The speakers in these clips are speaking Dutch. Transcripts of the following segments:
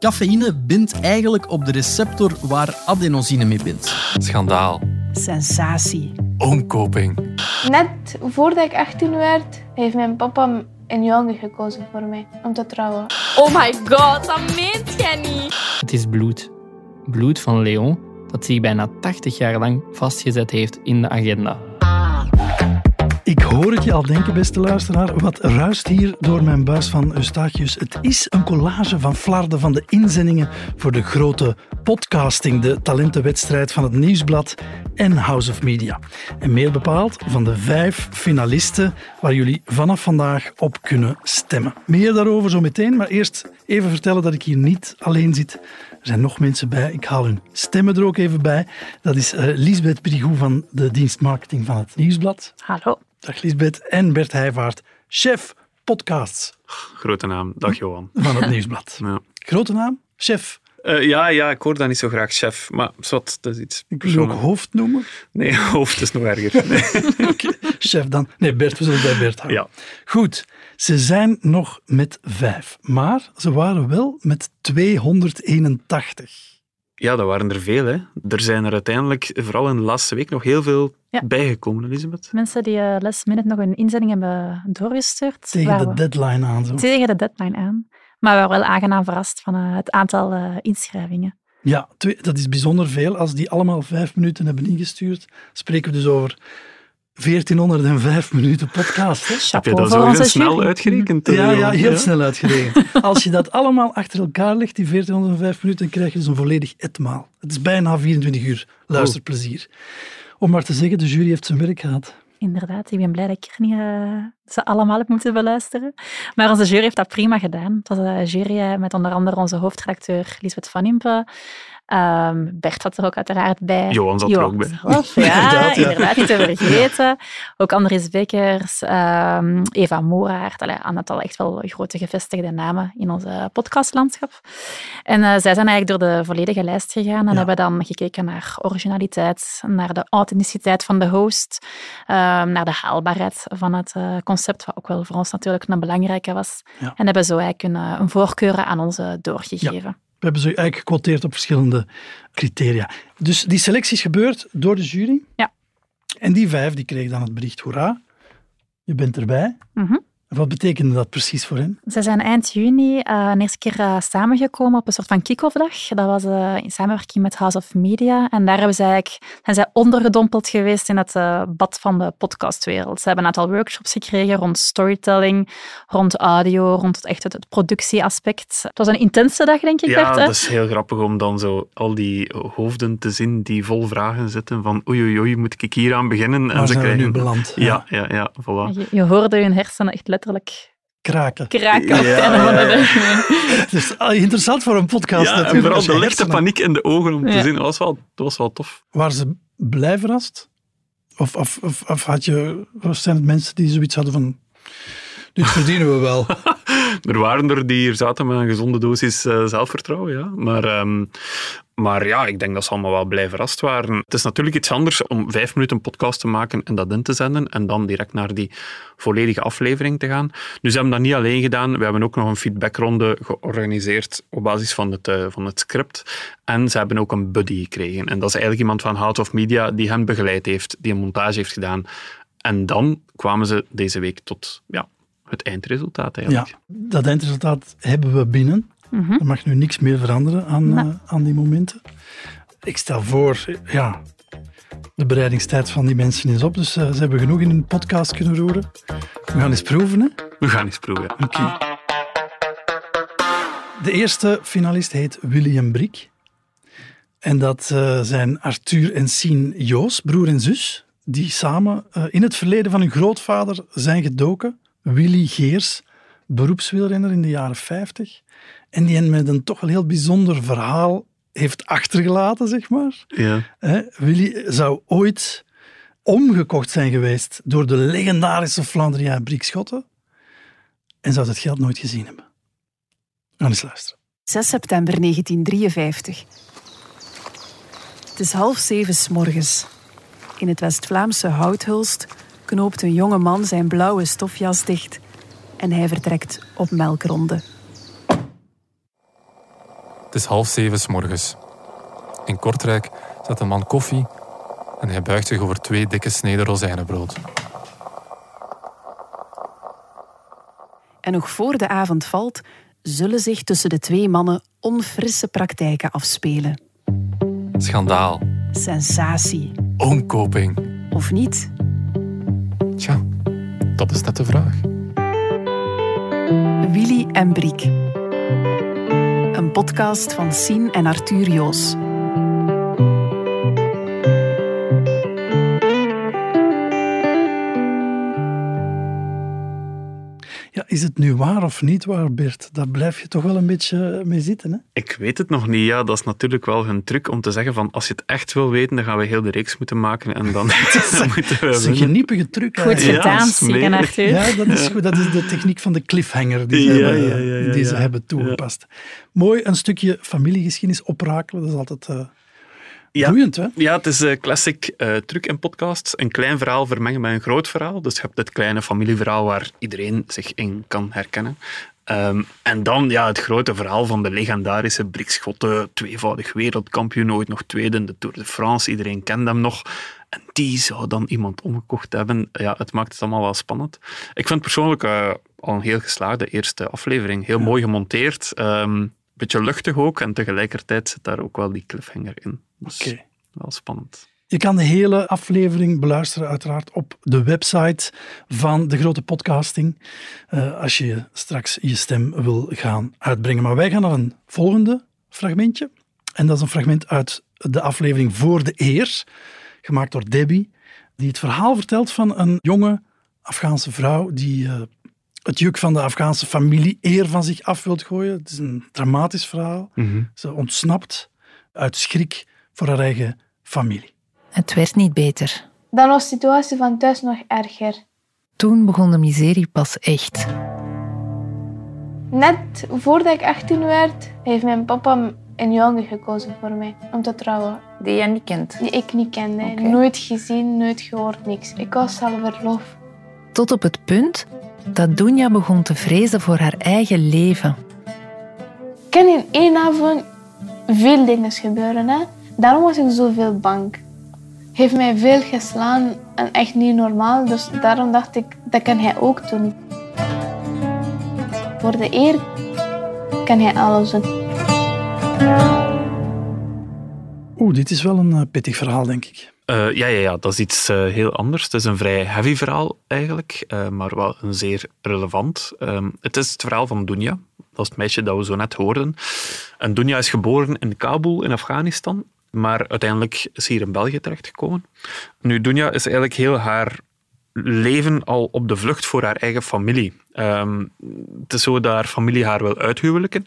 Cafeïne bindt eigenlijk op de receptor waar adenosine mee bindt. Schandaal. Sensatie. Omkoping. Net voordat ik 18 werd, heeft mijn papa een jongen gekozen voor mij om te trouwen. Oh my god, dat meent jij niet. Het is bloed. Bloed van Leon dat zich bijna 80 jaar lang vastgezet heeft in de agenda. Ik hoor het je al denken, beste luisteraar. Wat ruist hier door mijn buis van Eustachius? Het is een collage van flarden van de inzendingen voor de grote podcasting, de talentenwedstrijd van het Nieuwsblad en House of Media. En meer bepaald van de vijf finalisten waar jullie vanaf vandaag op kunnen stemmen. Meer daarover zo meteen, maar eerst even vertellen dat ik hier niet alleen zit. Er zijn nog mensen bij. Ik haal hun stemmen er ook even bij. Dat is uh, Lisbeth Brigou van de dienst marketing van het Nieuwsblad. Hallo. Dag Lisbeth. En Bert Heijvaart, chef podcasts. Grote naam. Dag Johan. Van het Nieuwsblad. Ja. Grote naam? Chef. Uh, ja, ja, ik hoor dat niet zo graag chef, maar zwart, dat is iets Ik wil je ook hoofd noemen. Nee, hoofd is nog erger. Nee. okay. Chef dan. Nee, Bert, we zullen bij Bert houden. Ja. Goed, ze zijn nog met vijf, maar ze waren wel met 281. Ja, dat waren er veel. Hè. Er zijn er uiteindelijk, vooral in de laatste week, nog heel veel Ja. bijgekomen, Elisabeth. Mensen die uh, last minute nog een inzending hebben doorgestuurd. Tegen de deadline aan. Zo. Tegen de deadline aan. Maar we waren wel aangenaam verrast van uh, het aantal uh, inschrijvingen. Ja, twee, dat is bijzonder veel. Als die allemaal vijf minuten hebben ingestuurd, spreken we dus over 1405 minuten podcast. Hè? Heb je dat zo onze snel jury. uitgerekend? Ja, ja, heel snel uitgerekend. Als je dat allemaal achter elkaar legt, die 1405 minuten, dan krijg je dus een volledig etmaal. Het is bijna 24 uur luisterplezier. Om maar te zeggen, de jury heeft zijn werk gehad. Inderdaad, ik ben blij dat ik er niet uh, ze allemaal heb moeten beluisteren. Maar onze jury heeft dat prima gedaan. Het was een jury met onder andere onze hoofdredacteur Lisbeth van Impe. Um, Bert zat er ook uiteraard bij. Johan zat er ook bij. Zelf, ja, inderdaad, ja. inderdaad, niet te vergeten. Ook Andries Bekkers, um, Eva Moeraert. Allee, aantal echt wel grote gevestigde namen in onze podcastlandschap. En uh, zij zijn eigenlijk door de volledige lijst gegaan en ja. hebben dan gekeken naar originaliteit, naar de authenticiteit van de host, um, naar de haalbaarheid van het uh, concept, wat ook wel voor ons natuurlijk een belangrijke was. Ja. En hebben zo eigenlijk een, een voorkeuren aan ons doorgegeven. We hebben ze eigenlijk gequoteerd op verschillende criteria. Dus die selectie is gebeurd door de jury. Ja. En die vijf die kregen dan het bericht, hoera, je bent erbij. Mm -hmm. Wat betekende dat precies voor hen? Ze zijn eind juni uh, een eerste keer uh, samengekomen op een soort van kick-off dag. Dat was uh, in samenwerking met House of Media. En daar hebben zij eigenlijk, zijn zij ondergedompeld geweest in het bad van de podcastwereld. Ze hebben een aantal workshops gekregen rond storytelling, rond audio, rond het, echt het, het productieaspect. Het was een intense dag, denk ik. Ja, werd, dat is heel grappig om dan zo al die hoofden te zien die vol vragen zitten van oei oei oei, moet ik hier aan beginnen? Waar en ze zijn krijgen... we nu beland? Ja, ja, ja, voilà. Je, je hoorde hun hersenen echt letterlijk kraken. Kraken op het einde van de dag. Dus interessant voor een podcast ja, natuurlijk. En vooral de lichte paniek in de ogen om te Ja. zien. Dat was, wel, dat was wel tof. Waren ze blij verrast? Of, of, of, of had je, of zijn het mensen die zoiets hadden van... Dit verdienen we wel. er waren er die hier zaten met een gezonde dosis uh, zelfvertrouwen, ja. Maar, um, maar ja, ik denk dat ze allemaal wel blij verrast waren. Het is natuurlijk iets anders om vijf minuten een podcast te maken en dat in te zenden en dan direct naar die volledige aflevering te gaan. Dus ze hebben dat niet alleen gedaan. We hebben ook nog een feedbackronde georganiseerd op basis van het, uh, van het script. En ze hebben ook een buddy gekregen. En dat is eigenlijk iemand van House of Media die hen begeleid heeft, die een montage heeft gedaan. En dan kwamen ze deze week tot ja, het eindresultaat eigenlijk. Ja, dat eindresultaat hebben we binnen. Mhm. Mm -hmm. Er mag nu niks meer veranderen aan, nee. uh, aan die momenten. Ik stel voor, ja, de bereidingstijd van die mensen is op, dus uh, ze hebben genoeg in hun podcast kunnen roeren. We gaan eens proeven, hè? We gaan eens proeven, ja. Oké. Okay. De eerste finalist heet William Brik. En dat uh, zijn Arthur en Sien Joos, broer en zus, die samen in het verleden van hun grootvader zijn gedoken. Willy Geers, beroepswielrenner in de jaren 50. En die hen met een toch wel heel bijzonder verhaal heeft achtergelaten, zeg maar. Ja. He, Willy zou ooit omgekocht zijn geweest door de legendarische Flandriaan Brik Schotten en zou dat geld nooit gezien hebben. Gaan eens luisteren. 6 september 1953. Het is half zeven s morgens. In het West-Vlaamse Houthulst knoopt een jonge man zijn blauwe stofjas dicht en hij vertrekt op melkronde. Het is half zeven 's morgens. In Kortrijk zet een man koffie en hij buigt zich over twee dikke sneden rozijnenbrood. En nog voor de avond valt, zullen zich tussen de twee mannen onfrisse praktijken afspelen. Schandaal. Sensatie. Omkoping. Of niet? Tja, dat is net de vraag. Willy en Briek. Een podcast van Sien en Arthur Joos. Nu waar of niet waar, Bert? Daar blijf je toch wel een beetje mee zitten, hè? Ik weet het nog niet. Ja, dat is natuurlijk wel hun truc om te zeggen van als je het echt wil weten, dan gaan we heel de reeks moeten maken en dan, dan moeten we Dat is een geniepige truc. Goed gedaan. Siegen Arthur. Ja, dat is goed. Dat is de techniek van de cliffhanger die ze, Ja, hebben, ja, ja, ja, die ze hebben toegepast. Mooi, een stukje familiegeschiedenis oprakelen. Dat is altijd eh Ja. boeiend, hè? Ja, het is een classic eh, truc in podcasts. Een klein verhaal vermengen met een groot verhaal. Dus je hebt het kleine familieverhaal waar iedereen zich in kan herkennen. Ehm, en dan ja, het grote verhaal van de legendarische Brik Schotte, tweevoudig wereldkampioen, ooit nog tweede in de Tour de France. Iedereen kent hem nog. En die zou dan iemand omgekocht hebben. Ja, het maakt het allemaal wel spannend. Ik vind persoonlijk eh, al een heel geslaagde eerste aflevering. Heel mooi gemonteerd. Ehm beetje luchtig ook. En tegelijkertijd zit daar ook wel die cliffhanger in. Dus Oké. wel spannend. Je kan de hele aflevering beluisteren, uiteraard, op de website van de grote podcasting. eh, als je straks je stem wil gaan uitbrengen. Maar wij gaan naar een volgende fragmentje. En dat is een fragment uit de aflevering Voor de Eer, gemaakt door Debbie, die het verhaal vertelt van een jonge Afghaanse vrouw die eh, het juk van de Afghaanse familie eer van zich af wilt gooien. Het is een dramatisch verhaal. Ze ontsnapt uit schrik voor haar eigen familie. Het werd niet beter. Dan was de situatie van thuis nog erger. Toen begon de miserie pas echt. Net voordat ik 18 werd, heeft mijn papa een jongen gekozen voor mij om te trouwen. Die je niet kent. Die ik niet kende. Nooit gezien, nooit gehoord, niks. Ik was al verloofd. Tot op het punt dat Dunja begon te vrezen voor haar eigen leven. kan in één avond veel dingen gebeuren. Hè? Daarom was ik zoveel bang. Heeft mij veel geslaan en echt niet normaal. Dus daarom dacht ik, dat kan hij ook doen. Voor de eer kan hij alles doen. Oeh, dit is wel een eh, pittig verhaal, denk ik. Eh, ja, ja, ja, dat is iets eh, heel anders. Het is een vrij heavy verhaal eigenlijk, eh, maar wel een zeer relevant. Ehm, het is het verhaal van Dunja. Dat is het meisje dat we zo net hoorden. En Dunja is geboren in Kabul in Afghanistan, maar uiteindelijk is hier in België terechtgekomen. Nu, Dunja is eigenlijk heel haar leven al op de vlucht voor haar eigen familie. Ehm, het is zo dat haar familie haar wil uithuwelijken.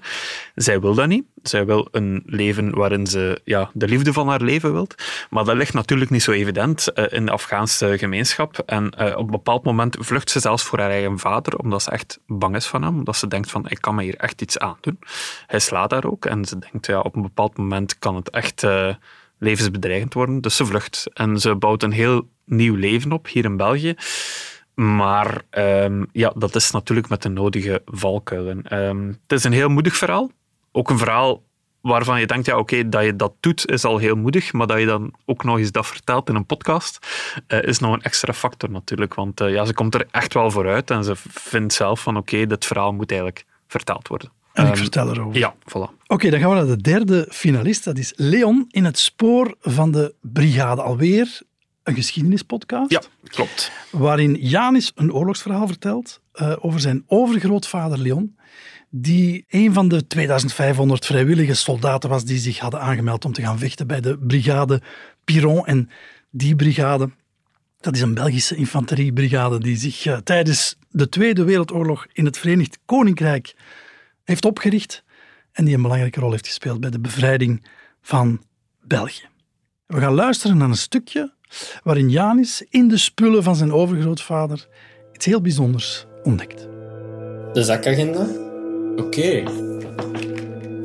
Zij wil dat niet. Zij wil een leven waarin ze ja, de liefde van haar leven wilt. Maar dat ligt natuurlijk niet zo evident eh, in de Afghaanse gemeenschap. En eh, op een bepaald moment vlucht ze zelfs voor haar eigen vader, omdat ze echt bang is van hem. Omdat ze denkt van, ik kan me hier echt iets aandoen. Hij slaat haar ook. En ze denkt, ja, op een bepaald moment kan het echt eh, levensbedreigend worden. Dus ze vlucht. En ze bouwt een heel nieuw leven op hier in België. Maar ehm, ja, dat is natuurlijk met de nodige valkuilen. Ehm, het is een heel moedig verhaal. Ook een verhaal waarvan je denkt, ja, oké, dat je dat doet is al heel moedig, maar dat je dan ook nog eens dat vertelt in een podcast, eh, is nog een extra factor natuurlijk. Want eh, ja, ze komt er echt wel vooruit en ze vindt zelf van, oké, dit verhaal moet eigenlijk verteld worden. En ik Ehm, vertel erover. Ja, voilà. Oké, dan gaan we naar de derde finalist. Dat is Leon in het spoor van de Brigade. Alweer een geschiedenispodcast. Ja, klopt. Waarin Janis een oorlogsverhaal vertelt eh, over zijn overgrootvader Leon. Die een van de 2500 vrijwillige soldaten was die zich hadden aangemeld om te gaan vechten bij de Brigade Piron. En die brigade, dat is een Belgische infanteriebrigade die zich eh, tijdens de Tweede Wereldoorlog in het Verenigd Koninkrijk heeft opgericht en die een belangrijke rol heeft gespeeld bij de bevrijding van België. We gaan luisteren naar een stukje waarin Janis in de spullen van zijn overgrootvader iets heel bijzonders ontdekt. De zakagenda? Oké.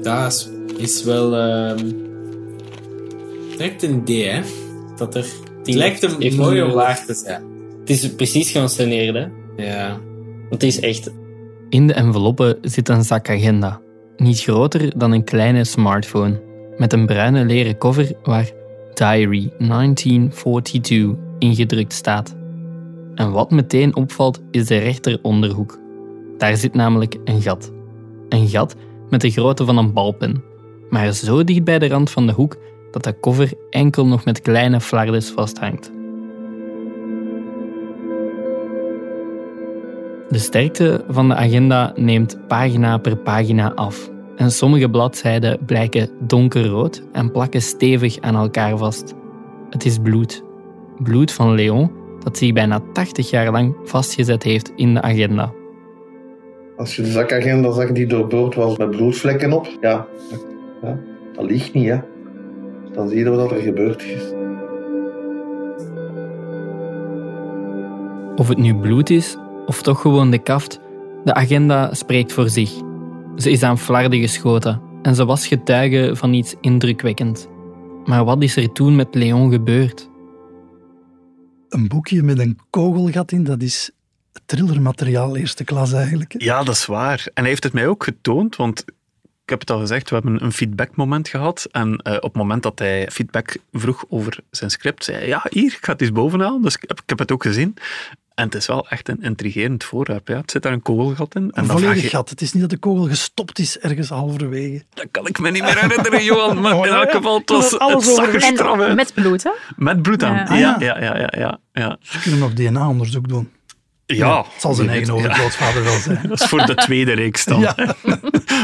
Dat is, is wel... ehm direct een idee, hè? Dat er... Die lijkt een mooie waar te zijn. Het is precies geanceneerd, hè? Ja. Want het is echt... In de enveloppe zit een zakagenda. Niet groter dan een kleine smartphone, met een bruine leren cover waar Diary 1942 ingedrukt staat. En wat meteen opvalt is de rechteronderhoek. Daar zit namelijk een gat. Een gat met de grootte van een balpen, maar zo dicht bij de rand van de hoek dat de cover enkel nog met kleine flardes vasthangt. De sterkte van de agenda neemt pagina per pagina af en sommige bladzijden blijken donkerrood en plakken stevig aan elkaar vast. Het is bloed. Bloed van Leon dat zich bijna 80 jaar lang vastgezet heeft in de agenda. Als je de zakagenda zag die doorboord was met bloedvlekken op, ja, ja dat ligt niet, hè. Dan zie je wat er gebeurd is. Of het nu bloed is of toch gewoon de kaft, de agenda spreekt voor zich. Ze is aan flarden geschoten en ze was getuige van iets indrukwekkend. Maar wat is er toen met Leon gebeurd? Een boekje met een kogelgat in, dat is thrillermateriaal eerste klas eigenlijk. Ja, dat is waar. En hij heeft het mij ook getoond, want ik heb het al gezegd, we hebben een feedbackmoment gehad. En uh, op het moment dat hij feedback vroeg over zijn script, zei hij, ja, hier, ik ga het eens bovenhalen. Dus ik heb, ik heb het ook gezien. En het is wel echt een intrigerend voorwerp. Ja. Het zit daar een kogelgat in. En een volledig je... gat. Het is niet dat de kogel gestopt is ergens halverwege. Dat kan ik me niet meer herinneren, Johan. Maar Oh, in elk ja. geval, het, was, alles het over- er En met bloed, hè? Met bloed aan. Ja. Ja, Ah, ja, ja, ja, ja, ja. Ze kunnen nog DNA-onderzoek doen. Ja. het zal zijn eigen overgrootvader wel zijn. Dat is voor de tweede reeks dan. Ja.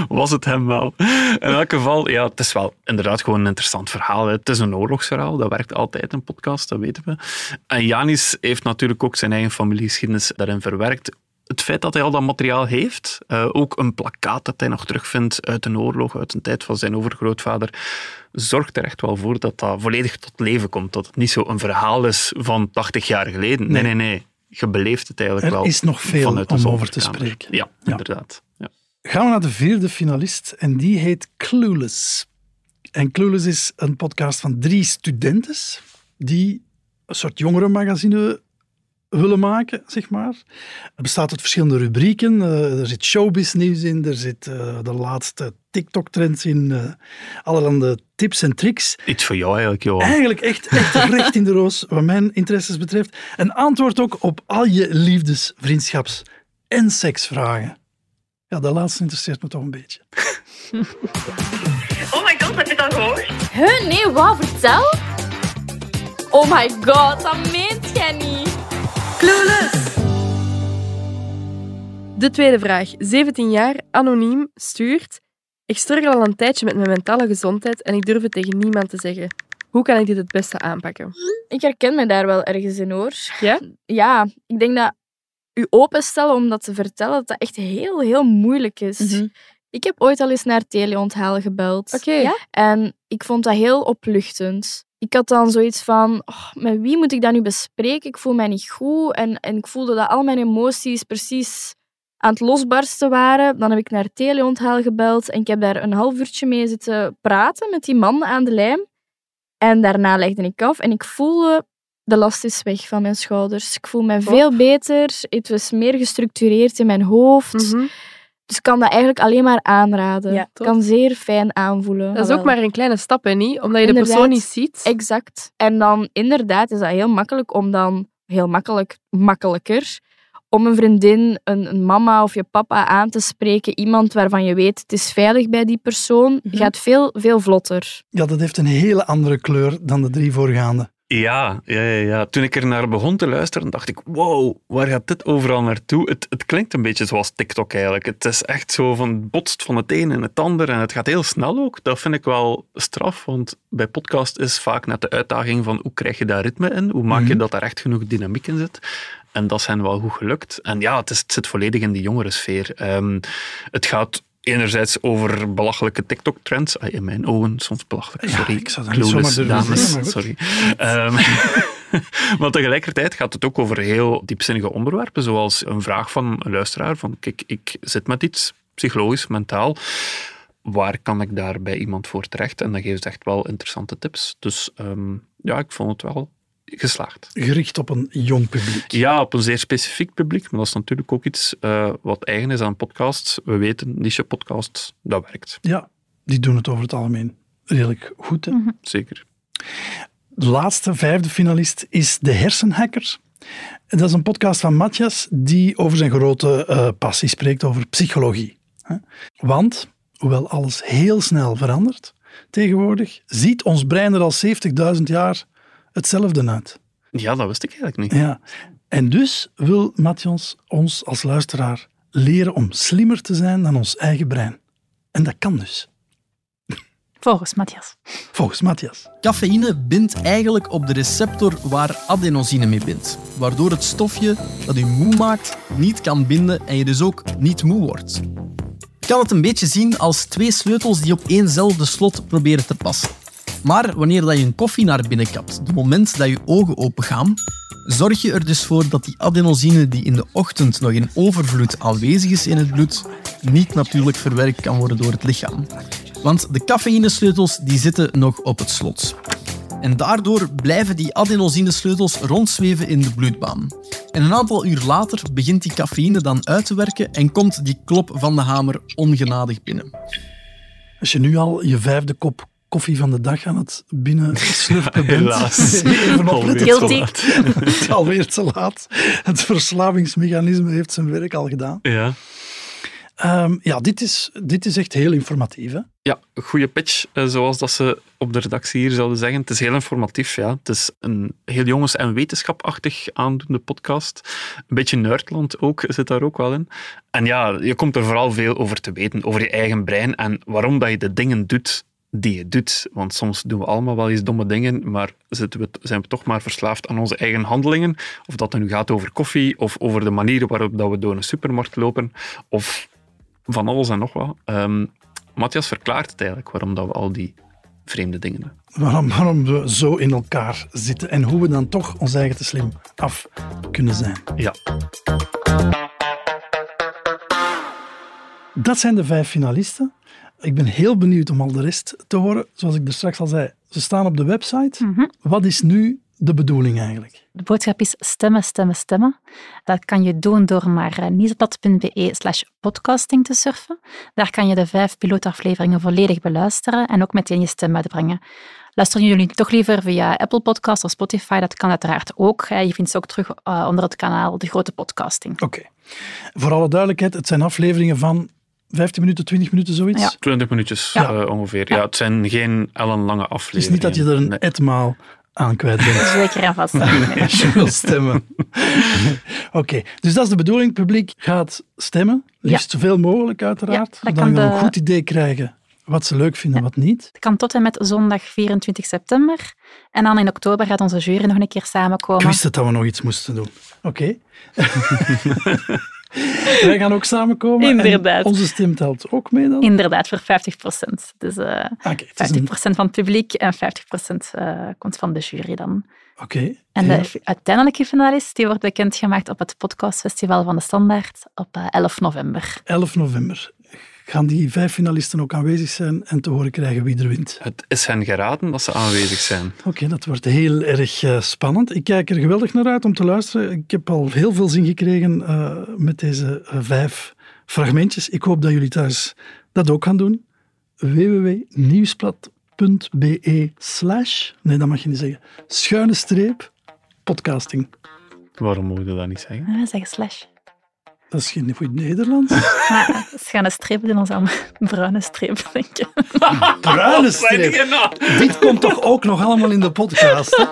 Was het hem wel. In elk geval, ja, het is wel inderdaad gewoon een interessant verhaal. hè. Het is een oorlogsverhaal, dat werkt altijd in podcast, dat weten we. En Janis heeft natuurlijk ook zijn eigen familiegeschiedenis daarin verwerkt. Het feit dat hij al dat materiaal heeft, eh, ook een plakkaat dat hij nog terugvindt uit een oorlog, uit een tijd van zijn overgrootvader, zorgt er echt wel voor dat dat volledig tot leven komt. Dat het niet zo een verhaal is van 80 jaar geleden. Nee, nee, nee. Je beleeft het eigenlijk Er wel. is nog veel om over te spreken. Ja, inderdaad. Ja. Gaan we naar de vierde finalist en die heet Clueless. En Clueless is een podcast van drie studentes die een soort jongerenmagazine willen maken, zeg maar. Het bestaat uit verschillende rubrieken. Eh, er zit showbiz-nieuws in, er zit eh, de laatste TikTok-trends in, eh allerhande tips en tricks. Iets voor jou eigenlijk, Johan. Eigenlijk echt, echt recht in de roos, wat mijn interesses betreft. Een antwoord ook op al je liefdes, vriendschaps en seksvragen. Ja, dat laatste interesseert me toch een beetje. Oh my god, heb je dat gehoord? Huh? Nee, wat? Vertel. Oh my god, dat meent jij niet. Clueless! De tweede vraag. 17 jaar, anoniem, stuurt. Ik struggle al een tijdje met mijn mentale gezondheid en ik durf het tegen niemand te zeggen. Hoe kan ik dit het beste aanpakken? Ik herken me daar wel ergens in hoor. Ja? Ja, ik denk dat u openstellen om dat te vertellen, dat dat echt heel, heel moeilijk is. Mhm. Ik heb ooit al eens naar Teleonthaal gebeld. Oké. Ja? En ik vond dat heel opluchtend. Ik had dan zoiets van, oh, met wie moet ik dat nu bespreken? Ik voel mij niet goed. En, en ik voelde dat al mijn emoties precies aan het losbarsten waren. Dan heb ik naar Teleonthaal gebeld en ik heb daar een half uurtje mee zitten praten met die man aan de lijn. En daarna legde ik af en ik voelde, de last is weg van mijn schouders. Ik voel me veel beter. Het was meer gestructureerd in mijn hoofd. Dus ik kan dat eigenlijk alleen maar aanraden. Het kan zeer fijn aanvoelen. Dat is ook maar een kleine stap, hè, niet? Omdat je de persoon niet ziet. Exact. En dan inderdaad is dat heel makkelijk om dan, heel makkelijk, makkelijker, om een vriendin, een, een mama of je papa aan te spreken. Iemand waarvan je weet, het is veilig bij die persoon. Gaat veel, veel vlotter. Ja, dat heeft een hele andere kleur dan de drie voorgaande. Ja, ja, ja. Toen ik er naar begon te luisteren, dacht ik, wow, waar gaat dit overal naartoe? Het, het klinkt een beetje zoals TikTok eigenlijk. Het is echt zo van, het botst van het een en het ander en het gaat heel snel ook. Dat vind ik wel straf, want bij podcast is vaak net de uitdaging van hoe krijg je daar ritme in? Hoe maak je Mhm. dat daar echt genoeg dynamiek in zit? En dat zijn wel goed gelukt. En ja, het, is, het zit volledig in die jongere sfeer. Ehm, het gaat enerzijds over belachelijke TikTok-trends. In mijn ogen soms belachelijk, Ja, sorry. ik Clueless, zomaar durven dames, sorry. Ehm, maar tegelijkertijd gaat het ook over heel diepzinnige onderwerpen, zoals een vraag van een luisteraar van kijk, ik zit met iets, psychologisch, mentaal. Waar kan ik daar bij iemand voor terecht? En dan geven ze echt wel interessante tips. Dus ehm, ja, ik vond het wel geslaagd. Gericht op een jong publiek. Ja, op een zeer specifiek publiek, maar dat is natuurlijk ook iets eh, wat eigen is aan podcasts. We weten, niche-podcasts, dat werkt. Ja, die doen het over het algemeen redelijk goed. Hè? Zeker. De laatste, vijfde finalist is De Hersenhacker. En Dat is een podcast van Matthias die over zijn grote eh, passie spreekt, over psychologie. hè. Want, hoewel alles heel snel verandert, tegenwoordig ziet ons brein er al 70.000 jaar hetzelfde uit. Ja, dat wist ik eigenlijk niet. Ja. En dus wil Matthias ons als luisteraar leren om slimmer te zijn dan ons eigen brein. En dat kan dus, Volgens Matthias. volgens Matthias. Cafeïne bindt eigenlijk op de receptor waar adenosine mee bindt, waardoor het stofje dat u moe maakt niet kan binden en je dus ook niet moe wordt. Je kan het een beetje zien als twee sleutels die op éénzelfde slot proberen te passen. Maar wanneer dat je een koffie naar binnen kapt, het moment dat je ogen opengaan, zorg je er dus voor dat die adenosine die in de ochtend nog in overvloed aanwezig is in het bloed, niet natuurlijk verwerkt kan worden door het lichaam. Want de cafeïnesleutels die zitten nog op het slot. En daardoor blijven die adenosinesleutels rondzweven in de bloedbaan. En een aantal uur later begint die cafeïne dan uit te werken en komt die klop van de hamer ongenadig binnen. Als je nu al je vijfde kop koffie van de dag aan het binnen slurpen bent. Helaas. Even Alweer opletten. te Guilty. laat. Het is alweer te laat. Het verslavingsmechanisme heeft zijn werk al gedaan. Ja. Ehm, ja, dit is, dit is echt heel informatief. Hè? Ja, goede pitch, eh, zoals dat ze op de redactie hier zouden zeggen. Het is heel informatief, ja. Het is een heel jongens- en wetenschapachtig aandoende podcast. Een beetje nerdland ook, zit daar ook wel in. En ja, je komt er vooral veel over te weten, over je eigen brein en waarom dat je de dingen doet die je doet. Want soms doen we allemaal wel eens domme dingen, maar zitten we, zijn we toch maar verslaafd aan onze eigen handelingen. Of dat het nu gaat over koffie, of over de manier waarop dat we door een supermarkt lopen, of van alles en nog wat. Ehm, Matthias verklaart het eigenlijk, waarom dat we al die vreemde dingen doen. Waarom, waarom we zo in elkaar zitten en hoe we dan toch ons eigen te slim af kunnen zijn. Ja. Dat zijn de vijf finalisten. Ik ben heel benieuwd om al de rest te horen. Zoals ik er straks al zei, ze staan op de website. Wat is nu de bedoeling eigenlijk? De boodschap is stemmen, stemmen, stemmen. Dat kan je doen door naar eh, nieuwsblad.be slash podcasting te surfen. Daar kan je de vijf pilootafleveringen volledig beluisteren en ook meteen je stem uitbrengen. Luisteren jullie toch liever via Apple Podcasts of Spotify? Dat kan uiteraard ook. Je vindt ze ook terug eh, onder het kanaal De Grote Podcasting. Oké. Voor alle duidelijkheid, het zijn afleveringen van 15 minuten, 20 minuten, zoiets. Ja. 20 minuutjes Ja. eh, ongeveer. Ja. het zijn geen ellenlange Het afleveringen. is niet dat je er een etmaal aan kwijt bent. Zeker en vast. Als je wil stemmen. Oké, dus dat is de bedoeling. Het publiek gaat stemmen. Liefst zoveel mogelijk, uiteraard. Zodat kan we een de- goed idee krijgen wat ze leuk vinden en wat niet. Het kan tot en met zondag 24 september. En dan in oktober gaat onze jury nog een keer samenkomen. Ik wist het dat we nog iets moesten doen. Oké. Wij gaan ook samenkomen. Inderdaad. En onze stem telt ook mee dan? Inderdaad, voor 50 procent. Dus eh het is 50 een- procent van het publiek en 50 procent eh, komt van de jury dan. Oké. En Ja. de uiteindelijke finalist die wordt bekendgemaakt op het podcastfestival van de Standaard op eh, 11 november. 11 november. Gaan die vijf finalisten ook aanwezig zijn en te horen krijgen wie er wint? Het is hen geraden dat ze aanwezig zijn. Oké, dat wordt heel erg eh, spannend. Ik kijk er geweldig naar uit om te luisteren. Ik heb al heel veel zin gekregen eh, met deze eh, vijf fragmentjes. Ik hoop dat jullie thuis dat ook gaan doen. www.nieuwsblad.be slash, nee dat mag je niet zeggen, schuine streep podcasting. Waarom moet je dat niet zeggen? Ah, zeg slash. Dat is geen goed Nederlands. Maar schuine streep doen ons aan bruine streep, denk ik. Bruine streep. Dit komt toch ook nog allemaal in de podcast? hè?